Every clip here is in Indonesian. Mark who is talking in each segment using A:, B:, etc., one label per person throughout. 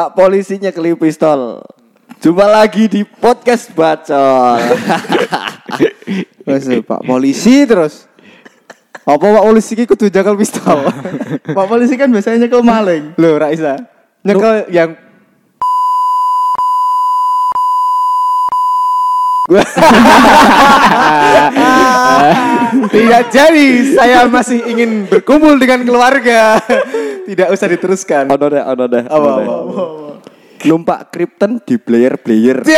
A: Pak polisinya kelip pistol. Jumpa lagi di podcast bacol.
B: Wes Pak polisi terus. Apa Pak polisi ki kudu jagal pistol?
C: Pak polisi kan biasanya nyekel maling.
B: Loh, ra isa. Nyekel yang Tidak jadi, saya masih ingin berkumpul dengan keluarga. Tidak usah diteruskan.
A: Ono deh, ono deh.
B: Apa,
A: deh.
B: apa,
A: Numpak Krypton di player player.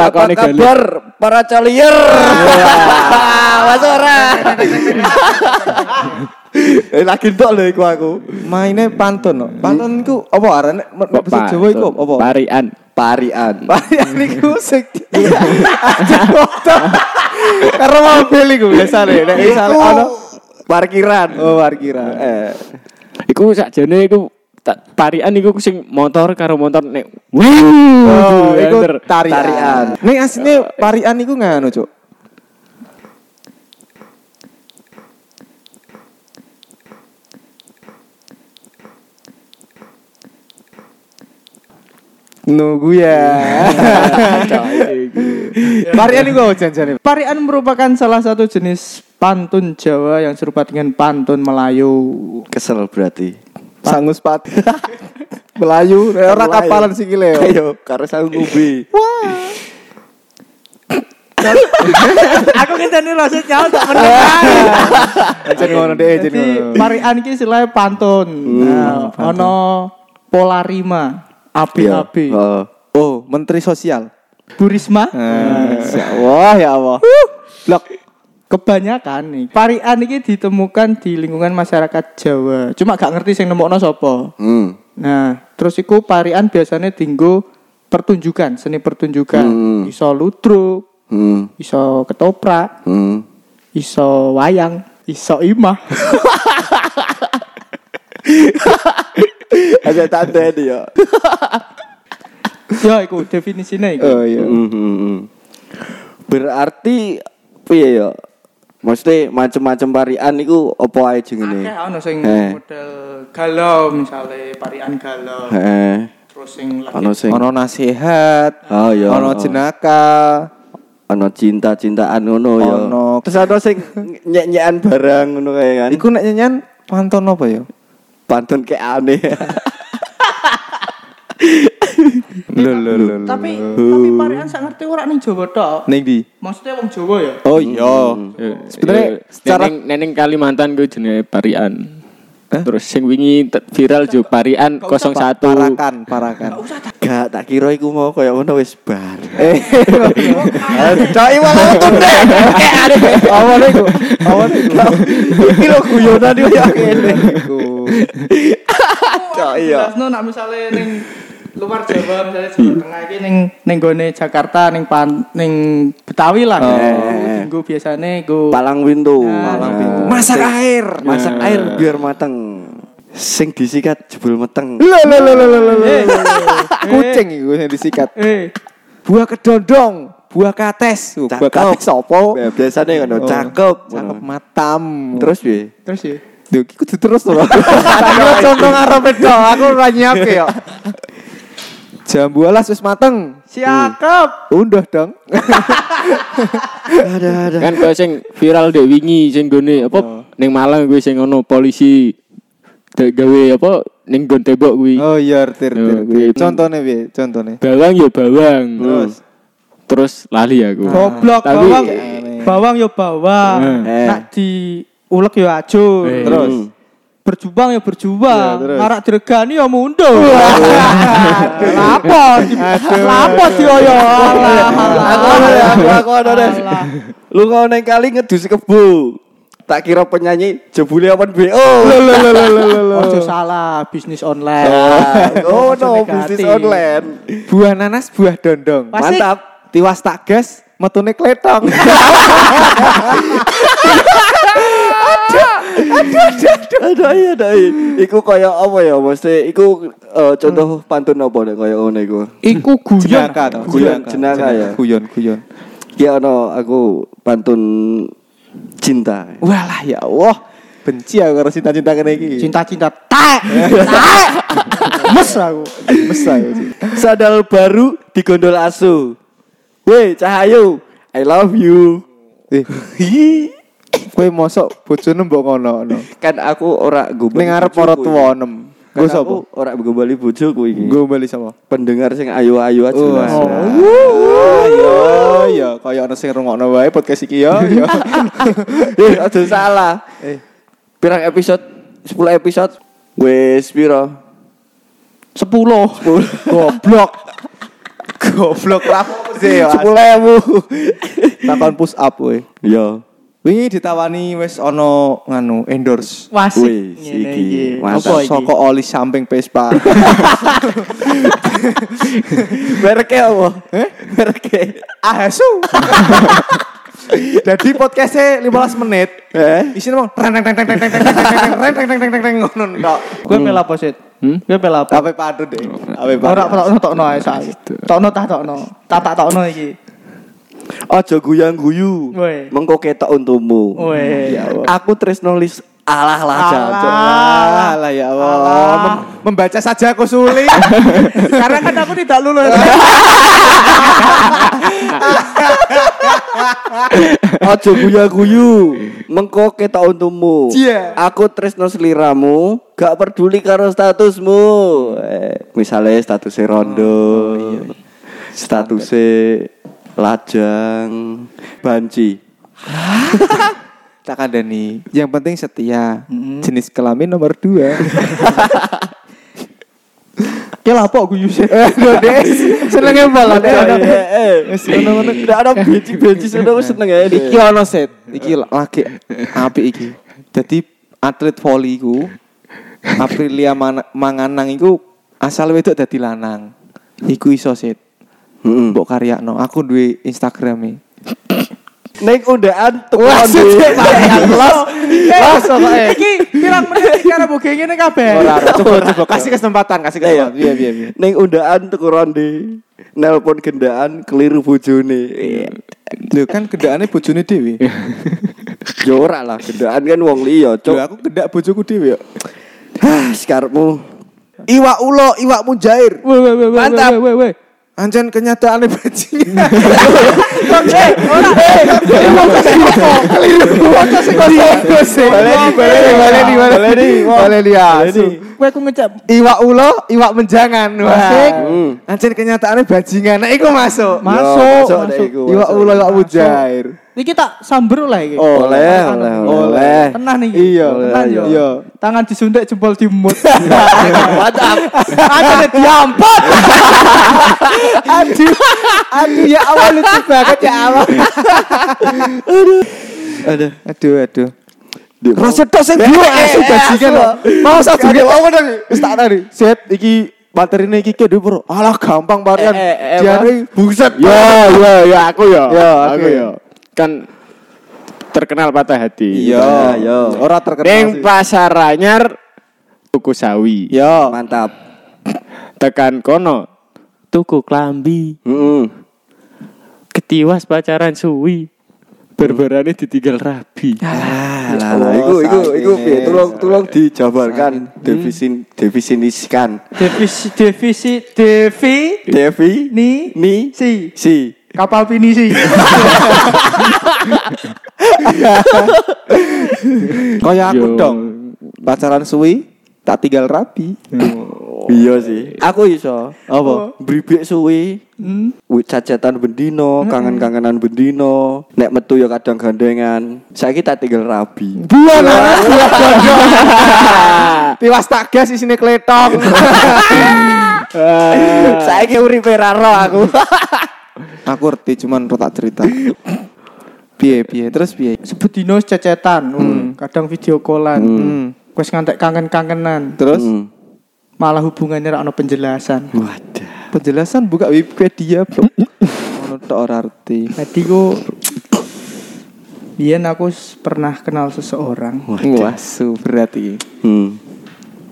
A: Apa kabar para calier? Mas ora. Eh lagi tok lho iku aku.
B: Mainnya pantun no. Pantun iku apa arane nek bahasa Jawa iku apa?
D: Parian.
A: Parian.
B: Parian iku sing. Karena mobil iku biasane nek misale ono
A: parkiran.
B: oh parkiran.
A: Eh,
D: Iku sakjane iku parian iku sing motor karo motor nek
B: Oh,
D: Wuh,
B: iku tarian. Ning asline parian iku nganu, Cuk. Nunggu ya. Parian iku apa janjane?
C: Parian merupakan salah satu jenis pantun Jawa yang serupa dengan pantun Melayu.
A: kesel berarti.
B: Sangus pat. Melayu, ora
A: Melayu.
B: kapalan sikile. yo.
A: Ayo, karo sang ubi.
C: Aku ngenteni rasa jauh tak
B: Aja ngono deh,
C: Jadi
B: ngono.
C: parian iki istilahnya pantun. Nah, ono polarima, AB-AB,
A: Oh.
B: Oh, Menteri Sosial.
C: Burisma.
B: Ya Allah, ya Allah.
C: Blok. Kebanyakan nih, parian ini ditemukan di lingkungan masyarakat Jawa. Cuma gak ngerti sing nemokno sapa.
A: Hmm.
C: Nah, terus iku parian biasanya tinggu pertunjukan, seni pertunjukan.
A: Hmm.
C: Iso ludruk,
A: Hmm.
C: iso ketoprak,
A: Hmm.
C: iso wayang, iso imah.
A: Ada tanda ini ya.
C: ya iku definisinya iku.
B: Oh iya.
A: Hmm, hmm. Berarti piye ya? Maksudnya macam-macam parian iku apa ae jenenge?
C: Akeh ono sing
A: Eh.
C: model galau misalnya parian galau.
A: Heeh.
C: Terus sing lagi
A: Ono sing
B: Ono nasihat,
A: Oh iya.
B: ono jenaka,
A: ono cinta-cintaan ngono ya.
B: Ono-
A: Terus ono sing nyek-nyekan barang ngono kae kan.
B: Iku nek nyanyian pantun apa ya?
A: pantun kayak aneh.
B: Lho lho lho.
C: tapi tapi parian sak ngerti ora ning Jawa tok.
B: Ning di.
C: Maksudnya wong Jawa ya.
B: Oh iya. Sebenarnya secara
D: neneng, Kalimantan gue jenenge parian. Terus sing wingi viral jo parian 01.
B: parakan, parakan.
A: Gak tak kira iku mau kayak ngono wis bar.
B: Eh,
A: Cai malah deh. Kayak aneh.
B: awalnya iku, awalnya iku.
A: Iki lho guyonan yo ya kene.
B: Iku.
A: Cai ya.
C: Jelasno nak misale ning luar Jawa misalnya Jawa Tengah iki ning ning gone Jakarta ning pan ning Betawi lah.
A: Eh.
C: Tinggu biasane go
A: Palang.
C: Nah,
A: Palang
C: pintu.
B: Masak air.
A: Masak air biar mateng. Sing disikat jebul meteng.
B: Lho lho lho lho lho. Kucing iku yang disikat.
C: eh
B: Buah kedondong, buah kates. Uh, Buah kates sopo?
A: Ya, biasanya ngono
B: Oh.
A: cakep.
B: Cakep matam.
A: Terus piye?
C: terus ya.
B: Duh, kudu terus to. Aku contoh ngarepe tok, aku ora nyiapke yo. Jambu alas wis mateng.
C: Siakep.
B: Unduh dong.
A: Ada ada.
D: Kan kau sing viral dek wingi sing gone apa ning Malang gue sing ono polisi dek gawe apa ning gon tembok kuwi.
B: Oh iya, tir tir.
D: Yo, kuwi.
B: Contone piye? Contone.
D: Bawang ya bawang.
B: Terus
D: Terus lali aku.
C: Goblok bawang. Bawang yo bawang.
A: Eh.
C: Nak di ulek yo ajo.
D: Eh.
C: Terus berjuang ya berjuang.
B: Ya.
C: Ngarak diregani ya mundur. Lapo? Lapo dioyo?
A: Aku ada deh, aku aku ada. Lu kau neng kali ngedus kebo. Tak kira penyanyi jebule apa BO.
C: Ojo salah, bisnis online.
A: Oh
C: Ojo
A: no, bisnis online.
B: buah nanas, buah dondong.
A: Mantap.
B: Tiwas tak gas, metune kletong.
A: Ada iya, ada iya. Iku kaya apa ya? Mesti iku eh, contoh pantun apa nek kaya ngono iku.
C: Iku guyon.
A: Guyon, jenaka ya.
B: Guyon, guyon.
A: Ki ono aku pantun cinta.
B: Walah ya Allah. Benci aku karo cinta-cinta kene iki.
C: Cinta-cinta tak. Tak. Mes aku.
B: Mes aku.
A: Sandal baru digondol asu. Weh, Cahayu, I love you.
B: Eh, kowe mosok bojone mbok ngono-ngono.
A: kan aku ora gombali
B: Ning
A: bojoku
B: para tuwa enem.
A: Kan
B: Gue sapa?
A: ora gombali bojoku iki.
B: Gue bali sama.
A: pendengar sing ayu-ayu aja
B: Oh,
A: jelas.
B: Ayo, ya kaya ana sing rungokno wae podcast iki ya.
A: Eh, aja salah.
B: Eh.
A: Pirang episode? 10 episode. Wes piro?
C: 10.
B: Goblok. Goblok lah sih ya.
A: 10.000.
B: Takon push up we.
A: Yo.
B: Wingi ditawani wis ana nganu endorse
C: Wasik.
A: Wih,
C: Ngene
A: iki. Mantap.
B: Soko oli samping Vespa.
A: Mereknya apa? Eh? Mereknya.
B: Asu. Jadi podcastnya 15 menit.
A: Eh?
B: Isinya mau reng reng reng reng reng reng reng reng reng reng reng reng reng ngono tok.
C: Gue pel apa sih? Gue pel apa?
B: Ape padu deh. Ape
C: Ora
B: padu.
C: tokno tokno ae saiki. Tokno tah tokno. Tak tak tokno iki.
A: Ojo guyang guyu. Mengko ketok untumu.
C: Weh.
A: Aku tresno lis alah lah jajan.
B: Ah, lah ya Allah. Mem- membaca saja aku sulit.
C: Karena kan aku tidak lulus.
A: Ojo guya guyu. Mengko ketok untumu.
B: Iya.
A: Aku tresno seliramu, gak peduli karo statusmu. Eh, misalnya statusnya rondo. Statusnya lajang, banci.
B: Tak ada nih. Yang penting setia. Jenis kelamin nomor dua.
C: Ki lah apa guyu sih?
B: Senengnya malah.
A: Eh, ngono-ngono tidak ada benci-benci seneng seneng ya.
B: Iki ono set. Iki lagi apik iki. Jadi atlet voli ku Aprilia Man- Manganang iku asal wedok dadi lanang. Iku iso set.
A: Heeh.
B: Mbok karyakno. Aku duwe Instagram e.
A: Ning undaan tuku
B: Wah,
A: onde.
B: sejak varian los. Los pokoke.
C: Iki pirang menit iki arep boge ngene kabeh.
B: Ora, coba coba kasih kesempatan, kasih
A: Iya,
B: kesempatan. Iya, iya, iya.
A: Ning undaan tuku ronde. Nelpon gendaan keliru bojone. Iya.
B: Lho kan gendakane bojone dhewe.
A: Ya ora lah, gendaan kan wong liya,
B: Lho
A: cuk.
B: aku gendak bojoku dhewe yo.
A: Hah, sekarepmu.
B: Iwak ulo, iwak mujair.
C: Weh
B: Anjan kenyataannya bajingan. Eh. Boleh boleh boleh di boleh
C: di boleh di
B: iwak ulo, iwak menjangan.
C: Asik.
B: Kenyataannya bajingan. Nek iku. Masuk.
C: Masuk.
B: Iwak ulo, iwak mujair.
C: Iki tak samber lah iki.
A: Oleh, oleh, oleh.
C: Tenang nih.
B: Iya,
C: Tenang yo.
B: iya.
C: Tangan disuntik jempol dimut.
A: Mantap.
C: Ada diampot.
B: Aduh, aduh ya awal lucu banget ya awal.
A: Ada.
B: Aduh, aduh.
A: Di-
B: Rasa tok sing dua asu bajingan kok. Mau sak durung mau ngono. Wis tak tadi. Set iki materine iki ke Bro. Alah gampang varian.
A: Eh, eh, eh,
B: Diare buset.
D: Ya, ya, ya aku ya.
B: Ya,
D: aku ya. Kan terkenal patah hati.
B: Iya,
A: iya.
B: Ora terkenal.
D: Ning pasar anyar tuku sawi.
B: Yo.
A: Mantap.
D: Tekan kono tuku klambi.
A: Heeh.
D: Ketiwas pacaran suwi. Berberane ditinggal rabi.
A: Ah, lah, lah, iku iku iku piye? Tolong tolong dijabarkan, defisin definisikan.
C: Defisit defisit devi
A: Devi
C: ni
A: ni
C: si
A: si
C: kapal pinisi.
B: Kaya aku
D: Yo.
B: dong. Pacaran suwi tak tinggal rapi.
A: Iya sih. Aku iso.
B: Apa?
A: Bribik suwi.
C: Hmm.
A: Wih cacatan bendino, kangen-kangenan bendino, nek metu ya kadang gandengan. Saiki tak tinggal rabi.
B: Buan Tiwas tak gas isine kletok.
A: Saiki uripe ra ro aku.
B: Aku ngerti cuman tak cerita. Piye piye terus piye?
C: Sebetino cecetan, hmm. kadang video callan.
B: Hmm.
C: Wes ngantek kangen-kangenan.
B: Terus
A: Hmm.
C: Malah hubungannya ra ono penjelasan.
A: Wadah.
B: penjelasan buka Wikipedia, Bro. Ono tok ora arti.
C: Tadi ku Biyen aku pernah kenal seseorang
B: Wah, berat iki.
A: Hmm.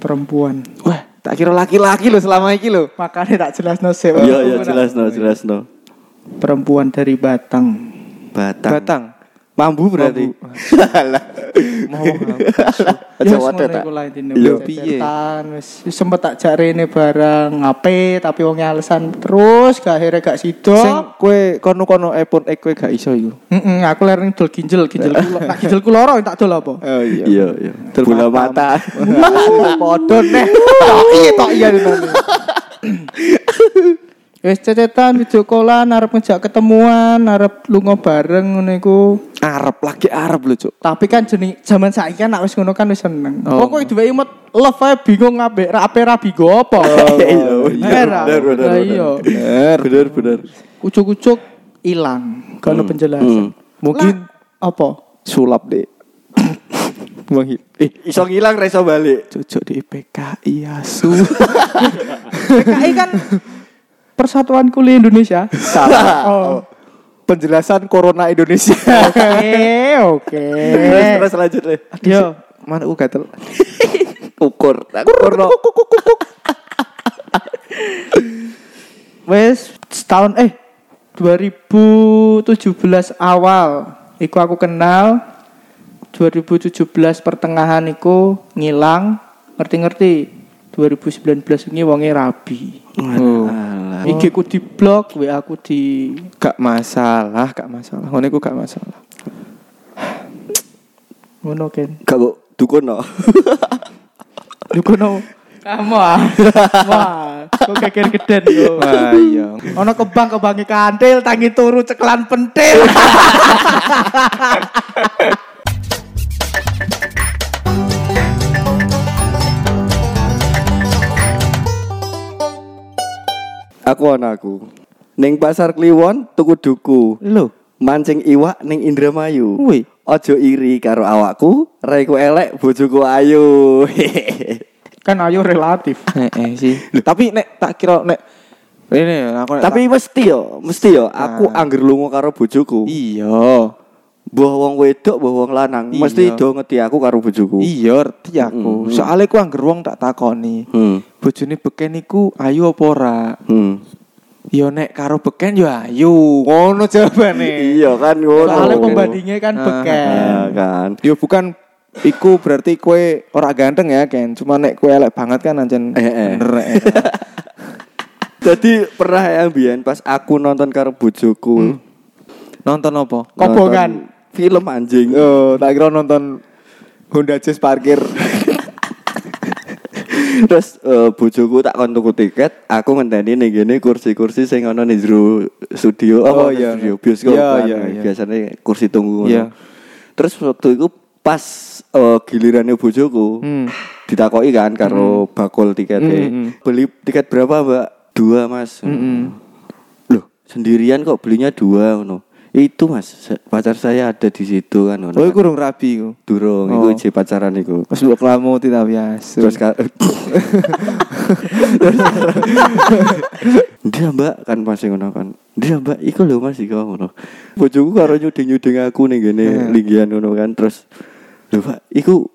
C: perempuan.
B: Wah, tak kira laki-laki lo selama iki lo.
C: Makanya tak jelas no sih.
A: Iya iya jelas no, jelas no.
C: Perempuan dari Batang.
A: Batang.
B: Batang.
A: Mambu berarti.
B: Mau
A: Aja
C: Ya,
A: wadah
C: ngono
A: tak. Iya.
B: Piye?
C: Sempet tak jarene barang ngape tapi wong alasan terus gak akhirnya gak sido.
B: Sing kowe kono-kono iPhone X kowe gak iso iku.
C: Heeh, aku lereng dol ginjel, ginjel kulo. Nak ginjel kulo loro tak dol apa?
B: Oh iya.
A: Iya, iya. Bola mata.
B: Podo neh. Tok iya tok iya ngono.
C: Wis cecetan video callan arep ngejak ketemuan, arep lunga bareng ngono iku.
B: Arab lagi Arab lho, Cuk.
C: Tapi kan jeneng zaman saiki kan nek wis ngono kan wis seneng.
B: Oh.
C: Pokoke duwe imut love ae bingung ngabe ra ape ra bingo apa.
A: Iya,
C: Era.
A: bener, bener, bener.
C: iya.
B: Bener.
A: Bener, bener.
C: Ucuk-ucuk ilang. Gak ono penjelasan.
B: Mungkin
C: Lah, apa?
B: sulap deh. Wong
A: Eh, iso ngilang ra iso balik.
B: cocok di PKI asu.
C: PKI kan Persatuan Kuliah Indonesia.
B: Salah.
C: Oh.
B: Penjelasan Corona Indonesia.
C: Oke, oke.
A: Terus terus lanjut deh.
C: Yo,
B: Mana aku gatel.
A: Ukur. Ukur
C: wes setahun eh 2017 awal iku aku kenal 2017 pertengahan iku ngilang ngerti-ngerti 2019 ini wonge rabi
B: Oh.
C: IG ku di blok WA aku di
B: Gak masalah, gak masalah. Ngono iku gak masalah.
C: ngono Ken
A: Gak kok dukun no.
C: Lu kono kamu ah wah kok keker geden yo
B: Wah iya.
C: ono kebang kebangi kantil tangi turu ceklan pentil
A: Aku ana aku. Ning pasar Kliwon tuku duku.
B: Lho,
A: Mancing iwak ning Indramayu.
B: Wih.
A: Ojo iri karo awakku, raiku elek, bojoku ayu.
C: kan ayo relatif
B: eh, eh sih. Tapi nek tak kira nek ini aku nek
A: Tapi mesti yo, mesti yo aku
B: Nah.
A: angger lunga karo bojoku.
B: iya.
A: Mbah wong wedok, mbah wong lanang,
B: Iya.
A: mesti do ngeti aku karo bojoku.
B: Iya, ngerti aku.
A: Mm-mm.
B: Soalnya ku angger wong tak takoni.
A: Hmm.
B: Bojone beken iku ayu apa ora?
A: Hmm.
B: Ya nek karo beken ya ayu. Ngono jawabane.
A: Iya kan ngono.
C: soalnya pembandingnya kan
B: Ah,
C: beken
A: Ya kan.
B: Ya bukan iku berarti kue ora ganteng ya, Ken. Cuma nek kue elek banget kan anjen
A: Eh, eh.
B: bener eh.
A: Jadi pernah yang biyen pas aku nonton karo bojoku.
B: Nonton apa?
C: Kobongan.
A: nonton Film anjing.
B: Oh, tak kira nonton Honda Jazz parkir.
A: Terus eh, bojoku tak kon tuku tiket, aku ngenteni ning gene kursi-kursi sing ana ning jero studio.
B: Oh,
A: apa,
B: iya.
A: studio bioskop.
B: Iya,
A: kan.
B: iya, iya.
A: Biasanya kursi tunggu ngono.
B: Iya.
A: Terus waktu itu pas eh, gilirannya bojoku
B: Hmm.
A: ditakoki kan karo bakul tiketnya.
B: Hmm, hmm.
A: Beli tiket berapa, Mbak? Dua, Mas.
B: Mm-mm.
A: Loh, sendirian kok belinya dua ngono. Itu Mas, pacar saya ada di situ kan.
B: Oh, iku urung rabi iku.
A: durung
B: Oh.
A: iku je pacaran iku.
B: Pas mbok kelamu tidak biasa.
A: Terus Dia mbak kan masih ngono kan. Dia mbak iku lho Mas iku ngono. Bojoku karo nyuding-nyuding aku ning gene
B: Hmm.
A: linggihan ngono kan terus lho Pak iku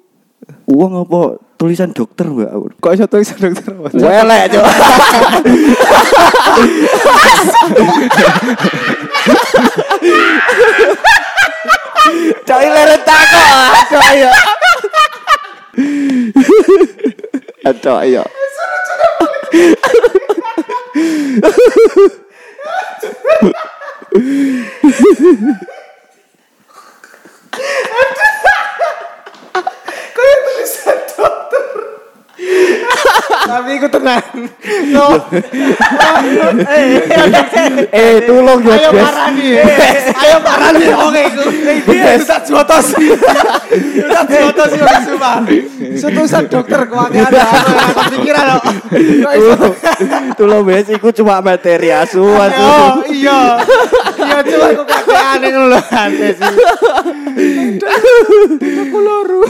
A: uang apa tulisan dokter mbak
B: kok iso tulisan dokter?
A: Welek cok. Cok lere tako. Cok ayo. Cok ayo.
B: Tapi iku tenan.
A: Eh tolong ya
C: ayo parani ayo parani oke iku iki tak jotos. Tak jotos yo sumpah setusan dokter kok ada. Apa kepikiran kok Kok iso?
A: Tolong guys iku cuma materi asu asu.
C: Oh iya. Iya cuma aku kakek aneh ngono lho. Aku loro.